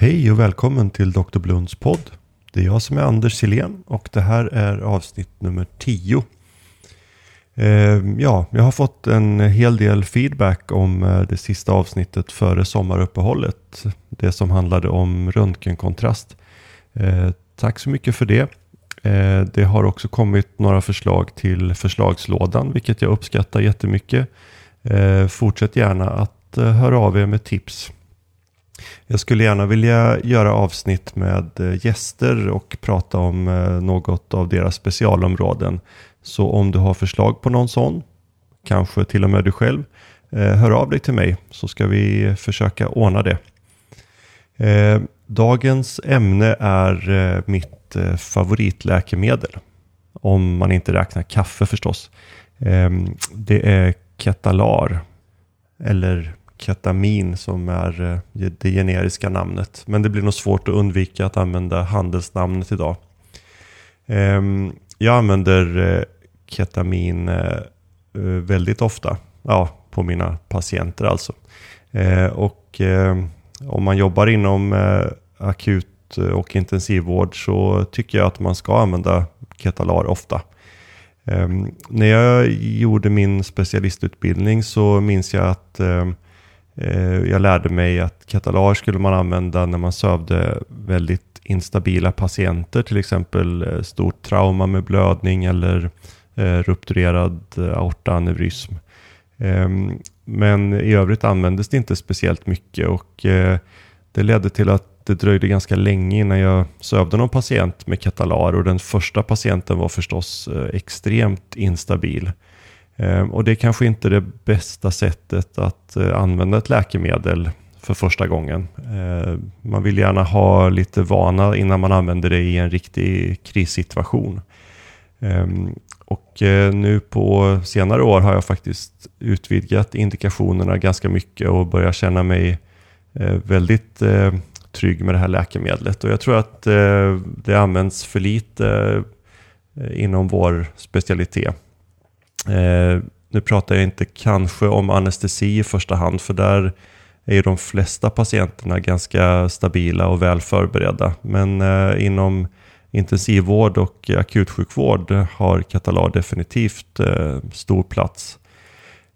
Hej och välkommen till Dr. Blunds podd. Det är jag som är Anders Silén och det här är avsnitt nummer 10. Ehm, ja, jag har fått en hel del feedback om eh, det sista avsnittet före sommaruppehållet. Det som handlade om röntgenkontrast. Eh, tack så mycket för det. Eh, det har också kommit några förslag till förslagslådan, vilket jag uppskattar jättemycket. Fortsätt gärna att höra av er med tips. Jag skulle gärna vilja göra avsnitt med eh, gäster och prata om eh, något av deras specialområden. Så om du har förslag på någon sån, kanske till och med du själv, eh, hör av dig till mig så ska vi försöka ordna det. Dagens ämne är mitt favoritläkemedel. Om man inte räknar kaffe förstås. Ehm, det är Ketalar. Eller ketamin som är eh, det generiska namnet. Men det blir nog svårt att undvika att använda handelsnamnet idag. Ehm, jag använder eh, ketamin eh, väldigt ofta. Ja, på mina patienter alltså. Och om man jobbar inom akut och intensivvård så tycker jag att man ska använda Ketalar ofta. Um, när jag gjorde min specialistutbildning så minns jag att um, Eh, Eh, jag lärde mig att katalar skulle man använda när man sövde väldigt instabila patienter, till exempel eh, stort trauma med blödning eller eh, rupturerad aortaneurysm. Ehm, men i övrigt användes det inte speciellt mycket och det ledde till att det dröjde ganska länge innan jag sövde någon patient med katalar och den första patienten var förstås extremt instabil. Ehm, och det är kanske inte det bästa sättet att eh, använda ett läkemedel för första gången. Ehm, man vill gärna ha lite vana innan man använder det i en riktig krissituation. Ehm, och eh, nu på senare år har jag faktiskt utvidgat indikationerna ganska mycket och börjar känna mig eh, väldigt trygg med det här läkemedlet. Och jag tror att det används för lite inom vår specialitet. Eh, nu pratar jag inte kanske om anestesi i första hand, för där är ju de flesta patienterna ganska stabila och väl förberedda. Men eh, inom intensivvård och akutsjukvård har Katalar definitivt eh, stor plats.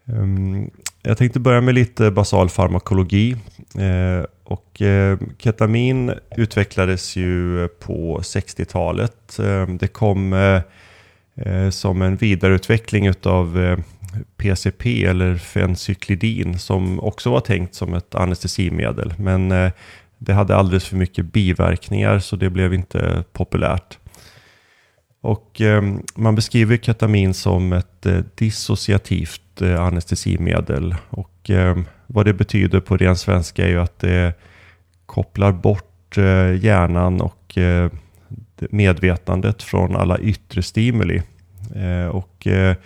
Um, jag tänkte börja med lite basal farmakologi. Eh, och, eh, ketamin utvecklades ju på 60-talet. Eh, det kom eh, Eh, som en vidareutveckling av PCP eh, eller fencyklidin som också var tänkt som ett anestesimedel. Men eh, det hade alldeles för mycket biverkningar så det blev inte populärt. Och man beskriver ketamin som ett dissociativt anestesimedel. Och vad det betyder på ren svenska är ju att det kopplar bort hjärnan och medvetandet från alla yttre stimuli. Eh, och eh,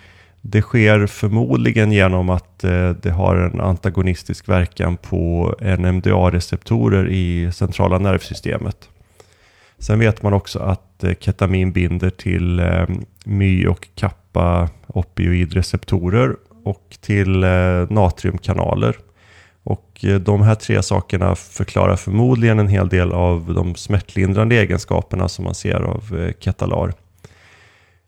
det sker förmodligen genom att eh, det har en antagonistisk verkan på NMDA-receptorer i centrala nervsystemet. Sen vet man också att ketamin binder till my och kappa opioidreceptorer och till natriumkanaler. Och eh, de här tre sakerna förklarar förmodligen en hel del av de smärtlindrande egenskaperna som man ser av eh, Ketalar.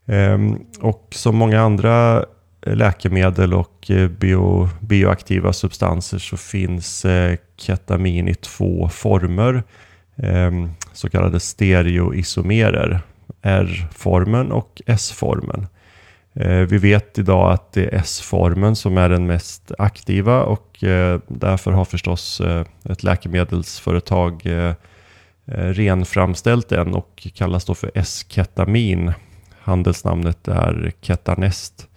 Ehm, och som många andra eh, läkemedel och bio, bioaktiva substanser så finns ketamin i två former. Ehm, så kallade stereoisomerer. R-formen och S-formen. Eh, vi vet idag att det är S-formen som är den mest aktiva och eh, därför har förstås eh, ett läkemedelsföretag renframställt den och kallas då för S-ketamin. Handelsnamnet är Ketanest.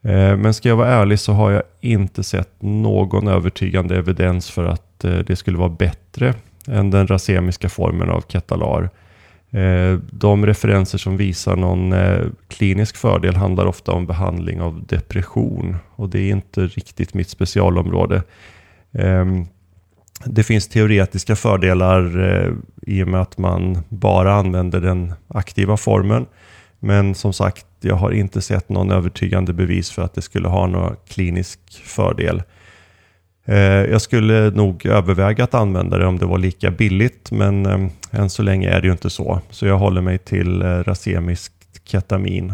Men ska jag vara ärlig så har jag inte sett någon övertygande evidens för att det skulle vara bättre än den rasemiska formen av Ketalar. Eh, de referenser som visar någon eh, klinisk fördel handlar ofta om behandling av depression och det är inte riktigt mitt specialområde. Ehm, det finns teoretiska fördelar eh, i och med att man bara använder den aktiva formen. Men som sagt, jag har inte sett någon övertygande bevis för att det skulle ha någon klinisk fördel. Eh, jag skulle nog överväga att använda det om det var lika billigt, men eh, än så länge är det ju inte så. Så jag håller mig till eh, racemiskt ketamin.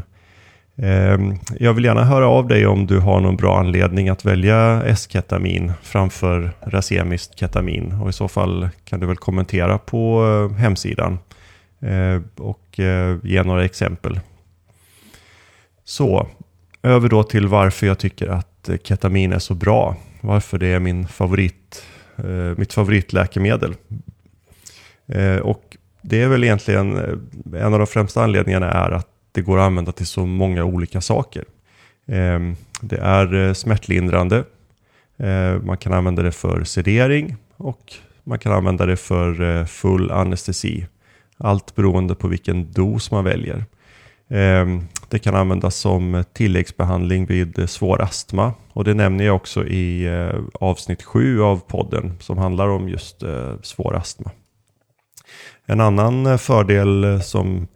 Ehm, jag vill gärna höra av dig om du har någon bra anledning att välja S-ketamin framför racemiskt ketamin. Och i så fall kan du väl kommentera på hemsidan och ge några exempel. Så, över då till varför jag tycker att ketamin är så bra. Varför det är min favorit, eh, mitt favoritläkemedel. Eh, och det är väl egentligen, eh, en av de främsta anledningarna är att det går att använda till så många olika saker. Ehm, det är eh, smärtlindrande, eh, man kan använda det för sedering och man kan använda det för full anestesi. Allt beroende på vilken dos man väljer. Ehm, det kan användas som tilläggsbehandling vid svår astma och det nämner jag också i eh, avsnitt 7 av podden som handlar om just eh, svår astma. En annan eh, fördel som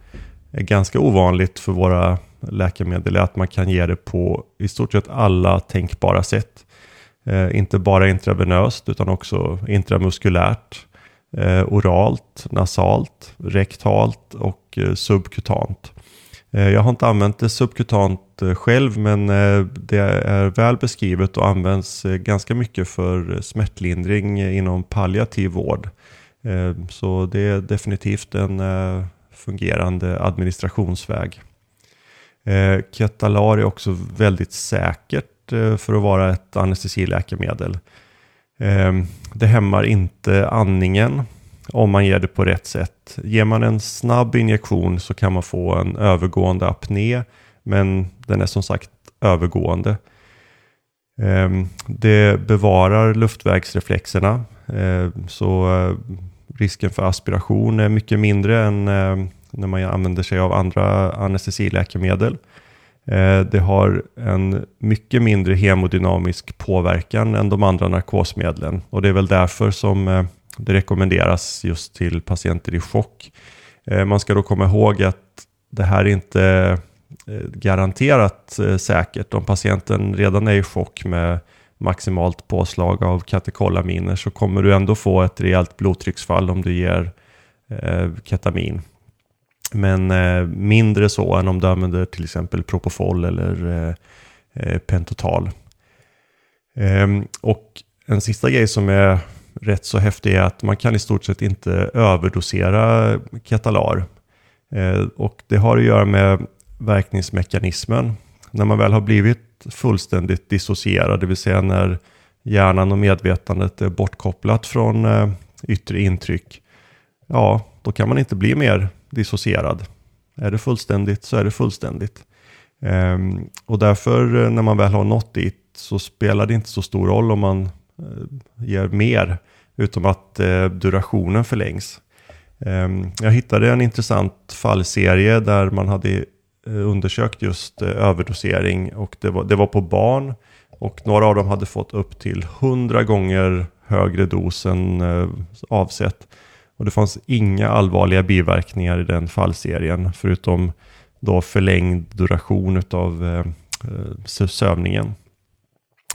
är ganska ovanligt för våra läkemedel är att man kan ge det på i stort sett alla tänkbara sätt. inte bara intravenöst utan också intramuskulärt, oralt, nasalt, rektalt och subkutant. Eh, jag har inte använt det subkutant eh, själv men eh, det är väl beskrivet och används ganska mycket för smärtlindring inom palliativ vård. Så det är definitivt en fungerande administrationsväg. Ketalar är också väldigt säkert för att vara ett anestesiläkemedel. Det hämmar inte andningen om man ger det på rätt sätt. Ger man en snabb injektion så kan man få en övergående apné, men den är som sagt övergående. Ehm, det bevarar luftvägsreflexerna, eh, så eh, risken för aspiration är mycket mindre än eh, när man använder sig av andra anestesiläkemedel. Det har en mycket mindre hemodynamisk påverkan än de andra narkosmedlen och det är väl därför som det rekommenderas just till patienter i chock. Eh, man ska då komma ihåg att det här är inte eh, garanterat eh, säkert. Om patienten redan är i chock med maximalt påslag av katekolaminer så kommer du ändå få ett rejält blodtrycksfall om du ger ketamin. Men mindre så än om du använder till exempel Propofol eller Pentotal. Ehm, och en sista grej som är rätt så häftig är att man kan i stort sett inte överdosera ketalar. Eh, och det har att göra med verkningsmekanismen. När man väl har blivit fullständigt dissocierad, det vill säga när hjärnan och medvetandet är bortkopplat från eh, yttre intryck, ja, då kan man inte bli mer dissocierad. Är det fullständigt så är det fullständigt. Ehm, och därför eh, när man väl har nått dit så spelar det inte så stor roll om man Eh, ger mer, utom att eh, durationen förlängs. Ehm, jag hittade en intressant fallserie där man hade eh, undersökt just överdosering och det var, det var på barn och några av dem hade fått upp till 100 gånger högre dos än avsett. Och det fanns inga allvarliga biverkningar i den fallserien förutom då förlängd duration av sövningen.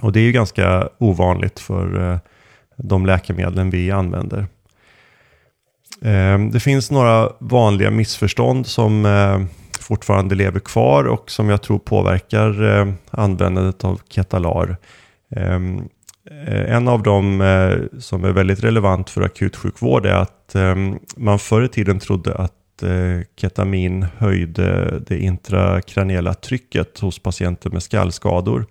Och det är ju ganska ovanligt för eh, de läkemedlen vi använder. Ehm, det finns några vanliga missförstånd som eh, fortfarande lever kvar och som jag tror påverkar eh, användandet av Ketalar. Ehm, en av dem som är väldigt relevant för akutsjukvård är att ehm, man förr i tiden trodde att ketamin höjde det intrakraniella trycket hos patienter med skallskador.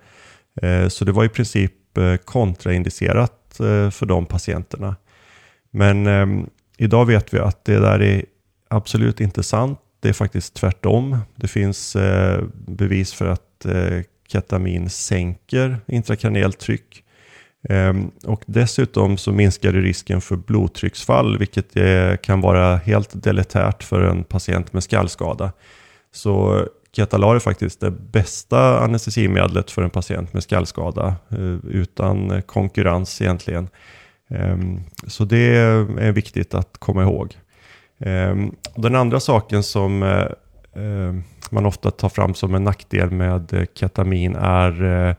Eh, så det var i princip eh, kontraindicerat eh, för de patienterna. Men ehm, idag vet vi att det där är absolut inte sant. Det är faktiskt tvärtom. Det finns bevis för att ketamin sänker intrakraniellt tryck. Ehm, och dessutom så minskar det risken för blodtrycksfall, vilket kan vara helt deletärt för en patient med skallskada. Så Ketalar är faktiskt det bästa anestesimedlet för en patient med skallskada eh, utan konkurrens egentligen. Ehm, så det är viktigt att komma ihåg. Ehm, den andra saken som eh, ehm, man ofta tar fram som en nackdel med eh, ketamin är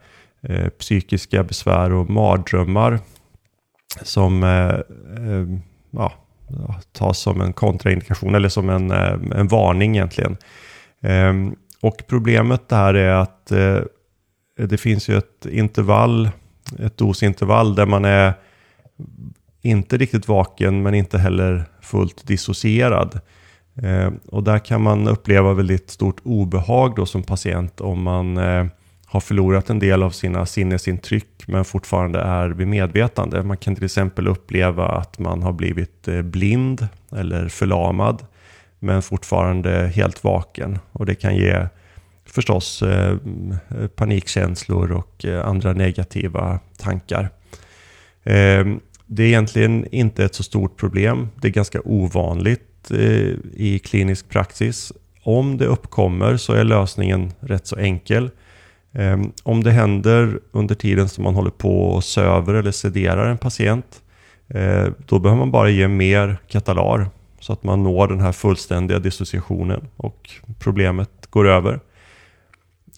psykiska besvär och mardrömmar som ja, tas som en kontraindikation eller som en, en varning egentligen. Ehm, och problemet där är att eh, det finns ju ett intervall, ett dosintervall där man är inte riktigt vaken men inte heller fullt dissocierad. Ehm, och där kan man uppleva väldigt stort obehag då som patient om man eh, har förlorat en del av sina sinnesintryck men fortfarande är vid medvetande. Man kan till exempel uppleva att man har blivit eh, blind eller förlamad men fortfarande helt vaken. Och det kan ge förstås eh, panikkänslor och eh, andra negativa tankar. Eh, det är egentligen inte ett så stort problem. Det är ganska ovanligt eh, i klinisk praxis. Om det uppkommer så är lösningen rätt så enkel. Eh, om det händer under tiden som man håller på och söver eller sederar en patient, eh, då behöver man bara ge mer katalar så att man når den här fullständiga dissociationen och problemet går över.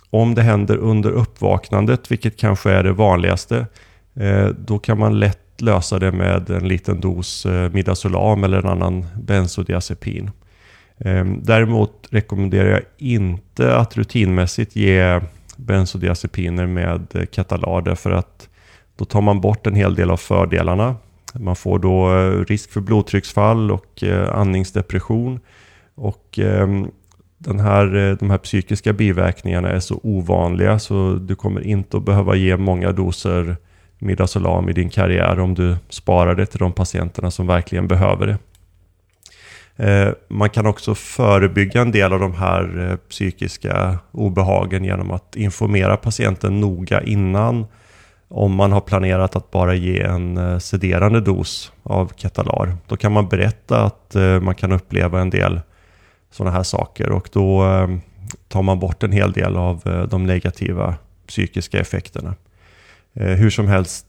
Om det händer under uppvaknandet, vilket kanske är det vanligaste, eh, då kan man lätt lösa det med en liten dos eh, Midazolam eller en annan bensodiazepin. Ehm, däremot rekommenderar jag inte att rutinmässigt ge bensodiazepiner med eh, Katalar därför att då tar man bort en hel del av fördelarna. Man får då eh, risk för blodtrycksfall och eh, andningsdepression. Och ehm, den här, eh, de här psykiska biverkningarna är så ovanliga så du kommer inte att behöva ge många doser Midazolam i din karriär om du sparar det till de patienterna som verkligen behöver det. Man kan också förebygga en del av de här psykiska obehagen genom att informera patienten noga innan om man har planerat att bara ge en eh, sederande dos av Ketalar. Då kan man berätta att eh, man kan uppleva en del sådana här saker och då eh, tar man bort en hel del av de negativa psykiska effekterna. Hur som helst,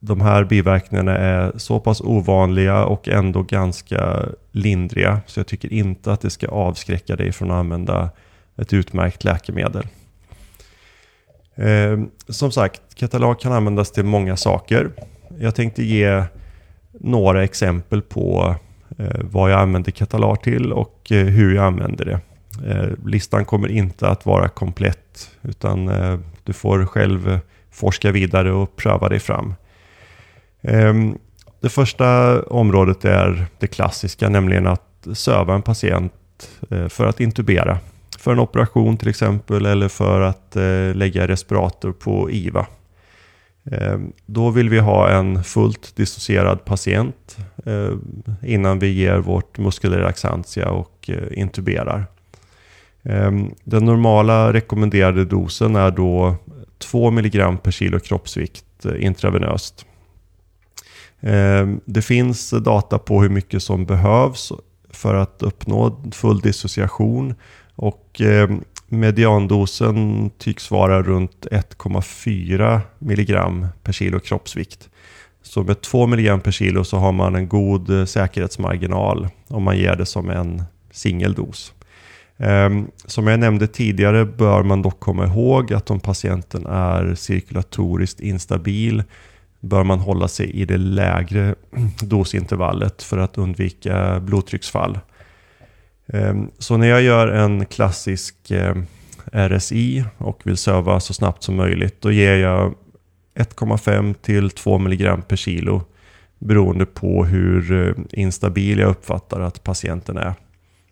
de här biverkningarna är så pass ovanliga och ändå ganska lindriga. Så jag tycker inte att det ska avskräcka dig från att använda ett utmärkt läkemedel. Eh, som sagt, katalog kan användas till många saker. Jag tänkte ge några exempel på eh, vad jag använder katalog till och eh, hur jag använder det. Eh, listan kommer inte att vara komplett utan eh, du får själv forska vidare och pröva dig fram. Ehm, det första området är det klassiska, nämligen att söva en patient eh, för att intubera. För en operation till exempel eller för att eh, lägga respirator på IVA. Eh, då vill vi ha en fullt dissocierad patient eh, innan vi ger vårt muskelrelaxantia och eh, intuberar. Ehm, den normala rekommenderade dosen är då 2 mg per kilo kroppsvikt eh, intravenöst. Ehm, det finns data på hur mycket som behövs för att uppnå full dissociation och eh, mediandosen tycks vara runt 1,4 mg per kilo kroppsvikt. Så med 2 mg per kilo så har man en god eh, säkerhetsmarginal om man ger det som en singeldos. Ehm, som jag nämnde tidigare bör man dock komma ihåg att om patienten är cirkulatoriskt instabil bör man hålla sig i det lägre dosintervallet för att undvika blodtrycksfall. Ehm, så när jag gör en klassisk eh, RSI och vill söva så snabbt som möjligt då ger jag 1,5 till 2 mg per kilo beroende på hur eh, instabil jag uppfattar att patienten är.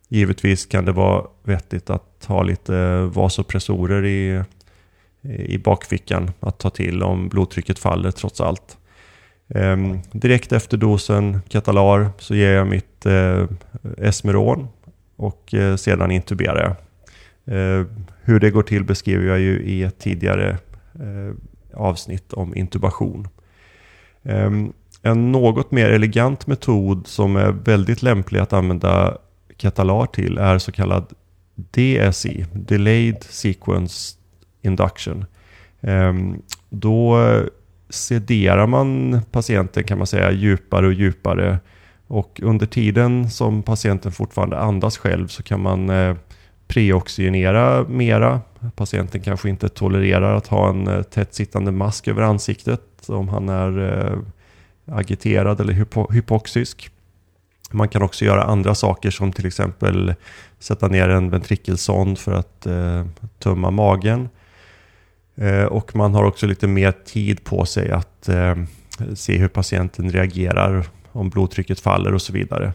Givetvis kan det vara vettigt att ha lite vasopressorer i, i bakfickan att ta till om blodtrycket faller trots allt. Ehm, direkt efter dosen Catalar så ger jag mitt eh, Esmeron och eh, sedan intuberar jag. Eh, hur det går till beskriver jag ju i ett tidigare eh, avsnitt om intubation. Ehm, en något mer elegant metod som är väldigt lämplig att använda katalar till är så kallad DSI, Delayed Sequence Induction. Ehm, då sederar man patienten kan man säga djupare och djupare och under tiden som patienten fortfarande andas själv så kan man eh, preoxygenera mera. Patienten kanske inte tolererar att ha en eh, tätt sittande mask över ansiktet om han är eh, agiterad eller hypo hypoxisk. Man kan också göra andra saker som till exempel sätta ner en ventrikelsond för att eh, tömma magen. Eh, och man har också lite mer tid på sig att eh, se hur patienten reagerar, om blodtrycket faller och så vidare.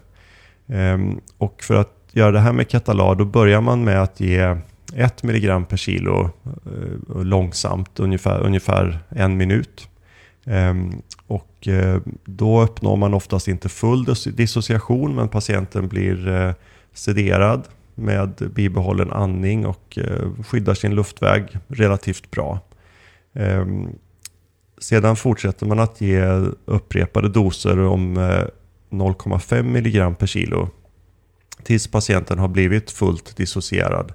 Ehm, och för att göra det här med Ketalar, då börjar man med att ge 1 mg per kilo eh, långsamt, ungefär, ungefär en minut. Ehm, och eh, då uppnår man oftast inte full dissociation, men patienten blir eh, sederad med bibehållen andning och skyddar sin luftväg relativt bra. Ehm, sedan fortsätter man att ge upprepade doser om eh, 0,5 mg per kilo tills patienten har blivit fullt dissocierad.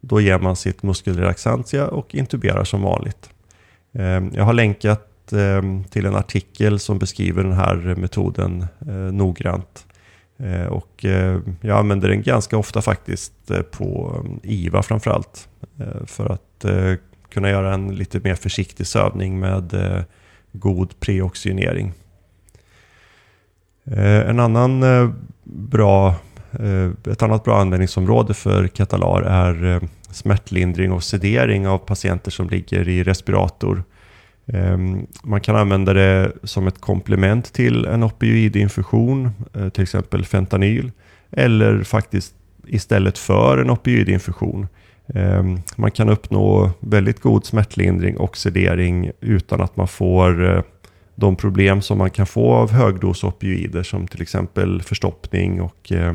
Då ger man sitt muskelrelaxantia och intuberar som vanligt. Eh, jag har länkat eh, till en artikel som beskriver den här metoden noggrant. Och jag använder den ganska ofta faktiskt på IVA framförallt. För att kunna göra en lite mer försiktig sövning med eh, god preoxygenering. Eh, en annan eh, bra Eh, ett annat bra användningsområde för Katalar är eh, smärtlindring och sedering av patienter som ligger i respirator. Ehm, man kan använda det som ett komplement till en opioidinfusion, till exempel fentanyl, eller faktiskt istället för en opioidinfusion. Ehm, man kan uppnå väldigt god smärtlindring och sedering utan att man får eh, de problem som man kan få av högdosopioider som till exempel förstoppning och eh,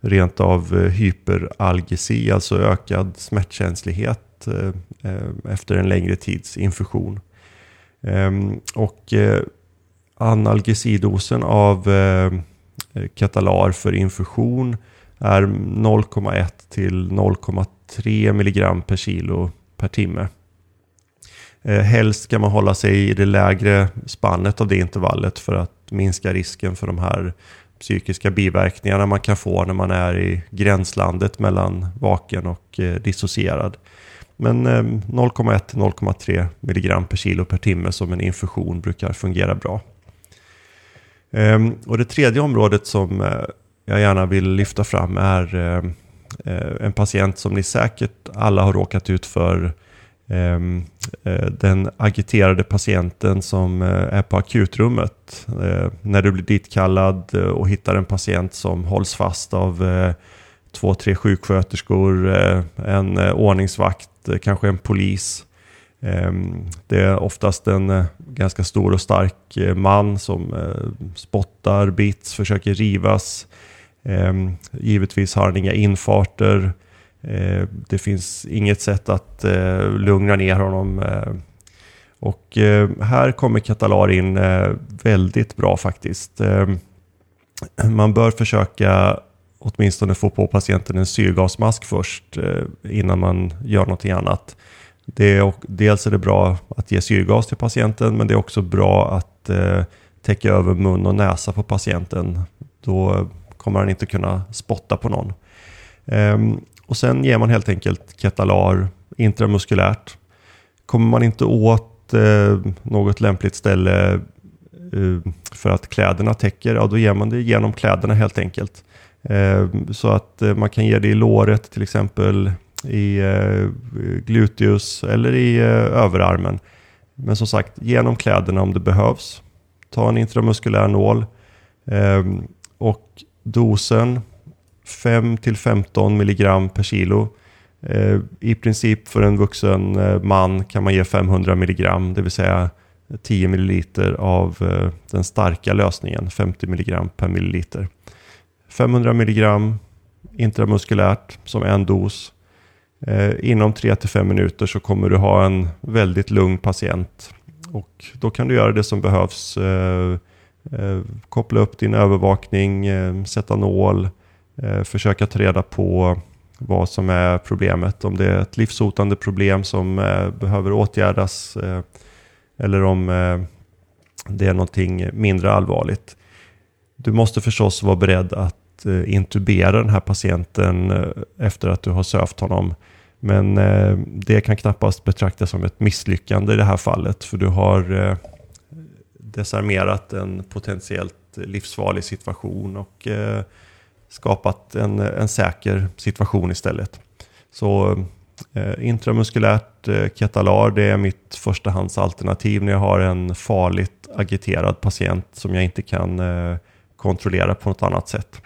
rent av eh, hyperalgesi, alltså ökad smärtkänslighet efter en längre tids infusion. Ehm, och analgesidosen av Katalar för infusion är 0,1 till 3 mg per kilo per timme. Eh, helst ska man hålla sig i det lägre spannet av det intervallet för att minska risken för de här psykiska biverkningarna man kan få när man är i gränslandet mellan vaken och eh, dissocierad. Men eh, 0,1-0,3 mg per kilo per timme som en infusion brukar fungera bra. Ehm, och det tredje området som eh, jag gärna vill lyfta fram är eh, Eh, en patient som ni säkert alla har råkat ut för ehm, eh, den agiterade patienten som eh, är på akutrummet. När du blir ditkallad och hittar en patient som hålls fast av två, tre sjuksköterskor, en ordningsvakt, kanske en polis. Ehm, det är oftast en ganska stor och stark man som spottar, bits, försöker rivas. Ehm, givetvis har han inga infarter. Eh, det finns inget sätt att eh, lugna ner honom. Eh. Och eh, här kommer Catalar in eh, väldigt bra faktiskt. Ehm, man bör försöka åtminstone få på patienten en syrgasmask först eh, innan man gör någonting annat. Det är, dels är det bra att ge syrgas till patienten men det är också bra att täcka över mun och näsa på patienten. Då kommer han inte kunna spotta på någon. Ehm, och sen ger man helt enkelt Ketalar intramuskulärt. Kommer man inte åt eh, något lämpligt ställe eh, för att kläderna täcker, ja då ger man det genom kläderna helt enkelt. Ehm, så att eh, man kan ge det i låret till exempel, i eh, gluteus eller i eh, överarmen. Men som sagt, genom kläderna om det behövs. Ta en intramuskulär nål. Ehm, och dosen 5-15 milligram per kilo. Eh, I princip för en vuxen eh, man kan man ge 500 milligram, det vill säga 10 milliliter av eh, den starka lösningen, 50 milligram per milliliter. 500 milligram intramuskulärt som en dos. Inom 3-5 minuter så kommer du ha en väldigt lugn patient. Och då kan du göra det som behövs. Eh, koppla upp din övervakning, eh, sätta nål, eh, försöka ta reda på vad som är problemet. Om det är ett livshotande problem som eh, behöver åtgärdas eh, eller om eh, det är någonting mindre allvarligt. Du måste förstås vara beredd att eh, intubera den här patienten eh, efter att du har sövt honom. Men eh, det kan knappast betraktas som ett misslyckande i det här fallet för du har eh, desarmerat en potentiellt livsfarlig situation och eh, skapat en, en säker situation istället. Så eh, intramuskulärt eh, ketalar det är mitt förstahandsalternativ när jag har en farligt agiterad patient som jag inte kan kontrollera på något annat sätt.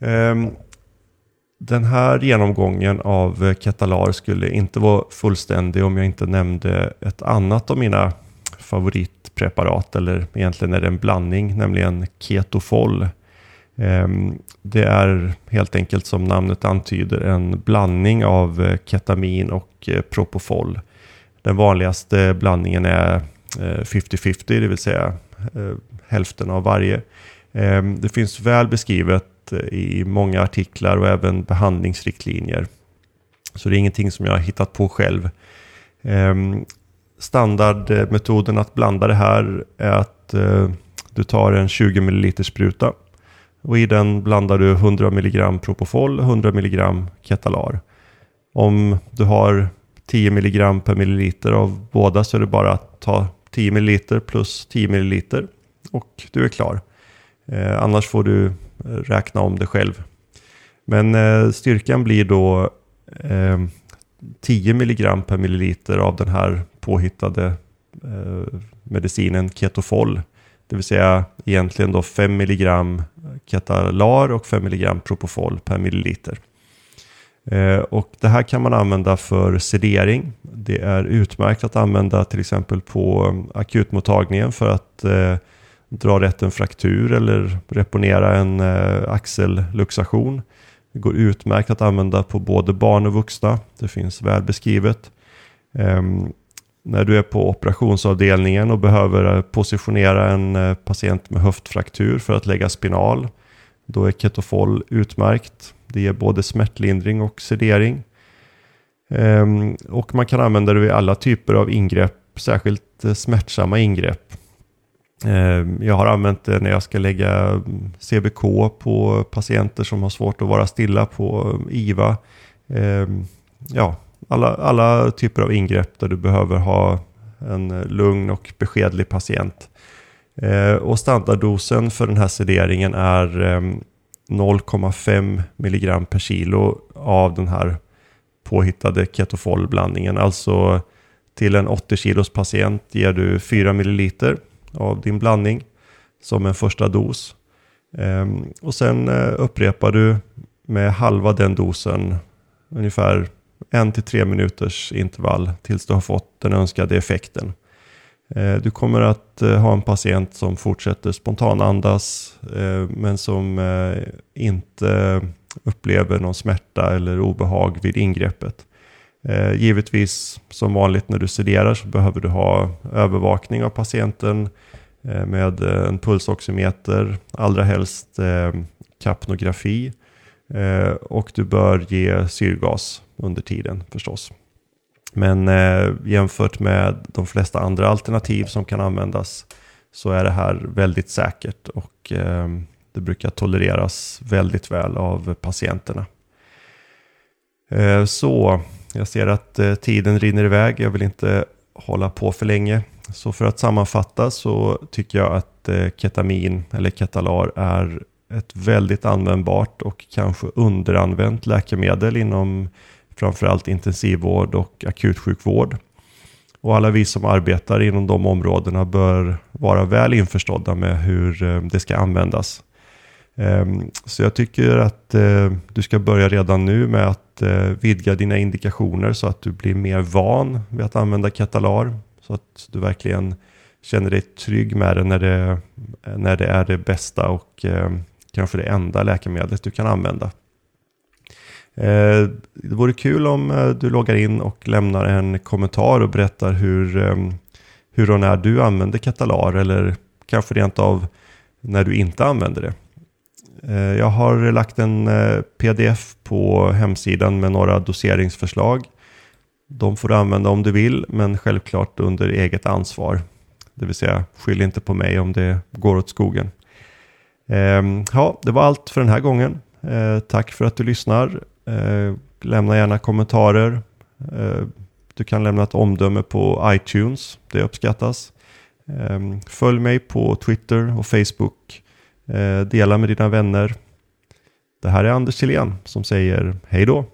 Ehm, den här genomgången av Ketalar skulle inte vara fullständig om jag inte nämnde ett annat av mina favoritpreparat, eller egentligen är det en blandning, nämligen Ketofol. Ehm, det är helt enkelt som namnet antyder en blandning av eh, ketamin och eh, Propofol. Den vanligaste blandningen är eh, 50-50, det vill säga hälften av varje. Ehm, det finns väl beskrivet i många artiklar och även behandlingsriktlinjer. Så det är ingenting som jag har hittat på själv. Ehm, Standardmetoden att blanda det här är att eh, du tar en 20 ml spruta och i den blandar du 100 mg Propofol och 100 mg Ketalar. Om du har 10 mg per milliliter av båda så är det bara att ta 10 ml plus 10 ml och du är klar. Eh, annars får du eh, räkna om det själv. Men eh, styrkan blir då eh, 10 mg per milliliter av den här påhittade eh, medicinen Ketofol. Det vill säga egentligen då 5 mg Ketalar och 5 mg Propofol per milliliter. Eh, och det här kan man använda för sedering. Det är utmärkt att använda till exempel på eh, akutmottagningen för att eh, dra rätt en fraktur eller reponera en eh, axelluxation. Det går utmärkt att använda på både barn och vuxna. Det finns väl beskrivet. Ehm, när du är på operationsavdelningen och behöver eh, positionera en eh, patient med höftfraktur för att lägga spinal, då är Ketofol utmärkt. Det ger både smärtlindring och sedering. Ehm, och man kan använda det vid alla typer av ingrepp, särskilt eh, smärtsamma ingrepp. Ehm, jag har använt det när jag ska lägga mm, CBK på patienter som har svårt att vara stilla på IVA. Ehm, ja, alla, alla typer av ingrepp där du behöver ha en eh, lugn och beskedlig patient. Eh, och standarddosen för den här sederingen är ehm, 0,5 mg per kilo av den här påhittade ketofolblandningen. Alltså till en 80 kilos patient ger du 4 milliliter av din blandning som en första dos. Eh, och sen eh, upprepar du med halva den dosen ungefär en till tre minuters intervall tills du har fått den önskade effekten. Eh, du kommer att eh, ha en patient som fortsätter spontanandas eh, men som inte upplever någon smärta eller obehag vid ingreppet. Givetvis som vanligt när du sederar så behöver du ha övervakning av patienten med en pulsoximeter, allra helst kapnografi och du bör ge syrgas under tiden förstås. Men eh, jämfört med de flesta andra alternativ som kan användas så är det här väldigt säkert och eh, det brukar tolereras väldigt väl av patienterna. Eh, så jag ser att eh, tiden rinner iväg. Jag vill inte hålla på för länge. Så för att sammanfatta så tycker jag att eh, ketamin eller ketalar är ett väldigt användbart och kanske underanvänt läkemedel inom framförallt intensivvård och akutsjukvård. Och alla vi som arbetar inom de områdena bör vara väl införstådda med hur eh, det ska användas. Ehm, så jag tycker att eh, du ska börja redan nu med att eh, vidga dina indikationer så att du blir mer van vid att använda Katalar. Så att du verkligen känner dig trygg med det när det, när det är det bästa och kanske det enda läkemedlet du kan använda. Eh, det vore kul om eh, du loggar in och lämnar en kommentar och berättar hur, ehm, hur och när du använder Katalar eller kanske rent av när du inte använder det. Eh, jag har lagt en pdf på hemsidan med några doseringsförslag. De får du använda om du vill, men självklart under eget ansvar. Det vill säga, skyll inte på mig om det går åt skogen. Ehm, ja, det var allt för den här gången. Tack för att du lyssnar. Eh, lämna gärna kommentarer. Eh, du kan lämna ett omdöme på iTunes. Det uppskattas. Eh, följ mig på Twitter och Facebook. Dela med dina vänner. Det här är Anders Silén som säger hej då.